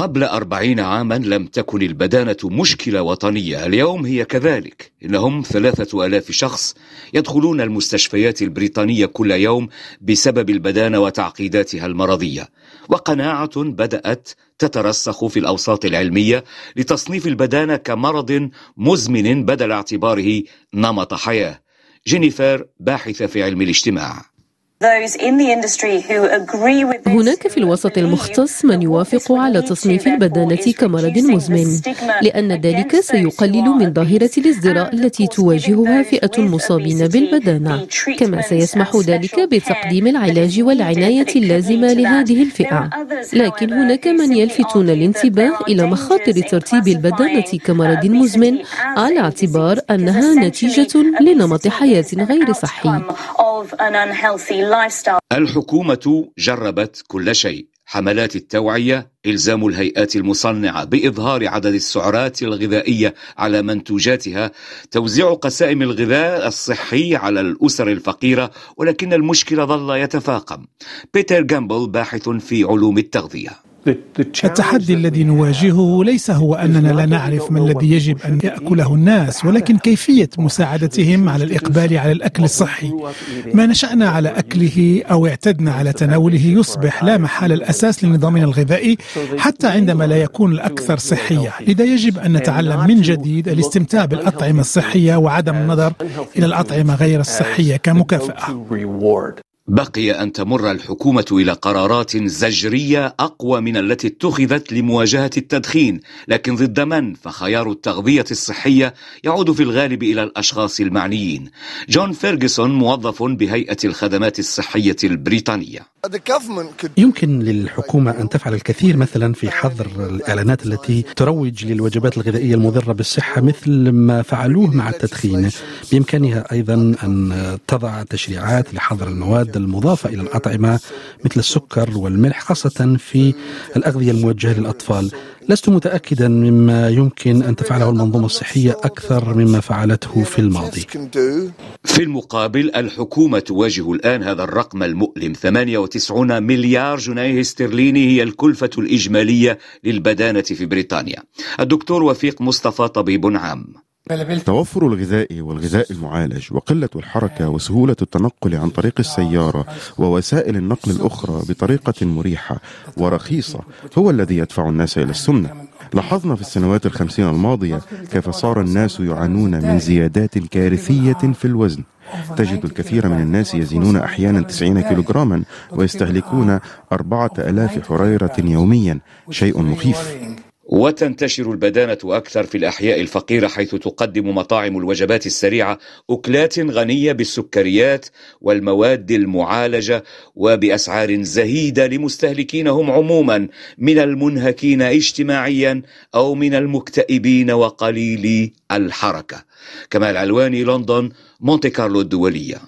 قبل أربعين عاما لم تكن البدانة مشكلة وطنية. اليوم هي كذلك. إنهم ثلاثة ألاف شخص يدخلون المستشفيات البريطانية كل يوم بسبب البدانة وتعقيداتها المرضية. وقناعة بدأت تترسخ في الأوساط العلمية لتصنيف البدانة كمرض مزمن بدل اعتباره نمط حياة. جينيفر باحثة في علم الاجتماع. هناك في الوسط المختص من يوافق على تصنيف البدانة كمرض مزمن لأن ذلك سيقلل من ظاهرة الازدراء التي تواجهها فئة المصابين بالبدانة. كما سيسمح ذلك بتقديم العلاج والعناية اللازمة لهذه الفئة. لكن هناك من يلفتون الانتباه إلى مخاطر ترتيب البدانة كمرض مزمن على اعتبار أنها نتيجة لنمط حياة غير صحي. الحكومة جربت كل شيء. حملات التوعية إلزام الهيئات المصنعة بإظهار عدد السعرات الغذائية على منتوجاتها توزيع قسائم الغذاء الصحي على الأسر الفقيرة ولكن المشكل ظل يتفاقم. بيتر جامبل باحث في علوم التغذية. التحدي الذي نواجهه ليس هو أننا لا نعرف ما الذي يجب أن يأكله الناس ولكن كيفية مساعدتهم على الإقبال على الأكل الصحي. ما نشأنا على أكله أو اعتدنا على تناوله يصبح لا محال الأساس لنظامنا الغذائي حتى عندما لا يكون الأكثر صحية. لذا يجب أن نتعلم من جديد الاستمتاع بالأطعمة الصحية وعدم النظر إلى الأطعمة غير الصحية كمكافأة. بقي أن تمر الحكومة إلى قرارات زجرية أقوى من التي اتخذت لمواجهة التدخين. لكن ضد من؟ فخيار التغذية الصحية يعود في الغالب إلى الأشخاص المعنيين. جون فيرغسون موظف بهيئة الخدمات الصحية البريطانية. يمكن للحكومة أن تفعل الكثير مثلا في حظر الإعلانات التي تروج للوجبات الغذائية المضرة بالصحة مثل ما فعلوه مع التدخين. بإمكانها أيضا أن تضع تشريعات لحظر المواد المضافة إلى الأطعمة مثل السكر والملح خاصة في الأغذية الموجهة للأطفال. لست متأكدا مما يمكن أن تفعله المنظومة الصحية أكثر مما فعلته في الماضي. في المقابل الحكومة تواجه الآن هذا الرقم المؤلم 98 مليار جنيه استرليني هي الكلفة الإجمالية للبدانة في بريطانيا. الدكتور وفيق مصطفى طبيب عام. توفر الغذاء والغذاء المعالج وقلة الحركة وسهولة التنقل عن طريق السيارة ووسائل النقل الأخرى بطريقة مريحة ورخيصة هو الذي يدفع الناس إلى السنة. لاحظنا في السنوات الخمسين الماضية كيف صار الناس يعانون من زيادات كارثية في الوزن. تجد الكثير من الناس يزنون أحيانا 90 كيلوغراما ويستهلكون أربعة ألاف حريرة يوميا شيء مخيف. وتنتشر البدانة أكثر في الأحياء الفقيرة حيث تقدم مطاعم الوجبات السريعة أكلات غنية بالسكريات والمواد المعالجة وبأسعار زهيدة لمستهلكين هم عموما من المنهكين اجتماعيا أو من المكتئبين وقليلي الحركة. كمال علواني لندن مونتي كارلو الدولية.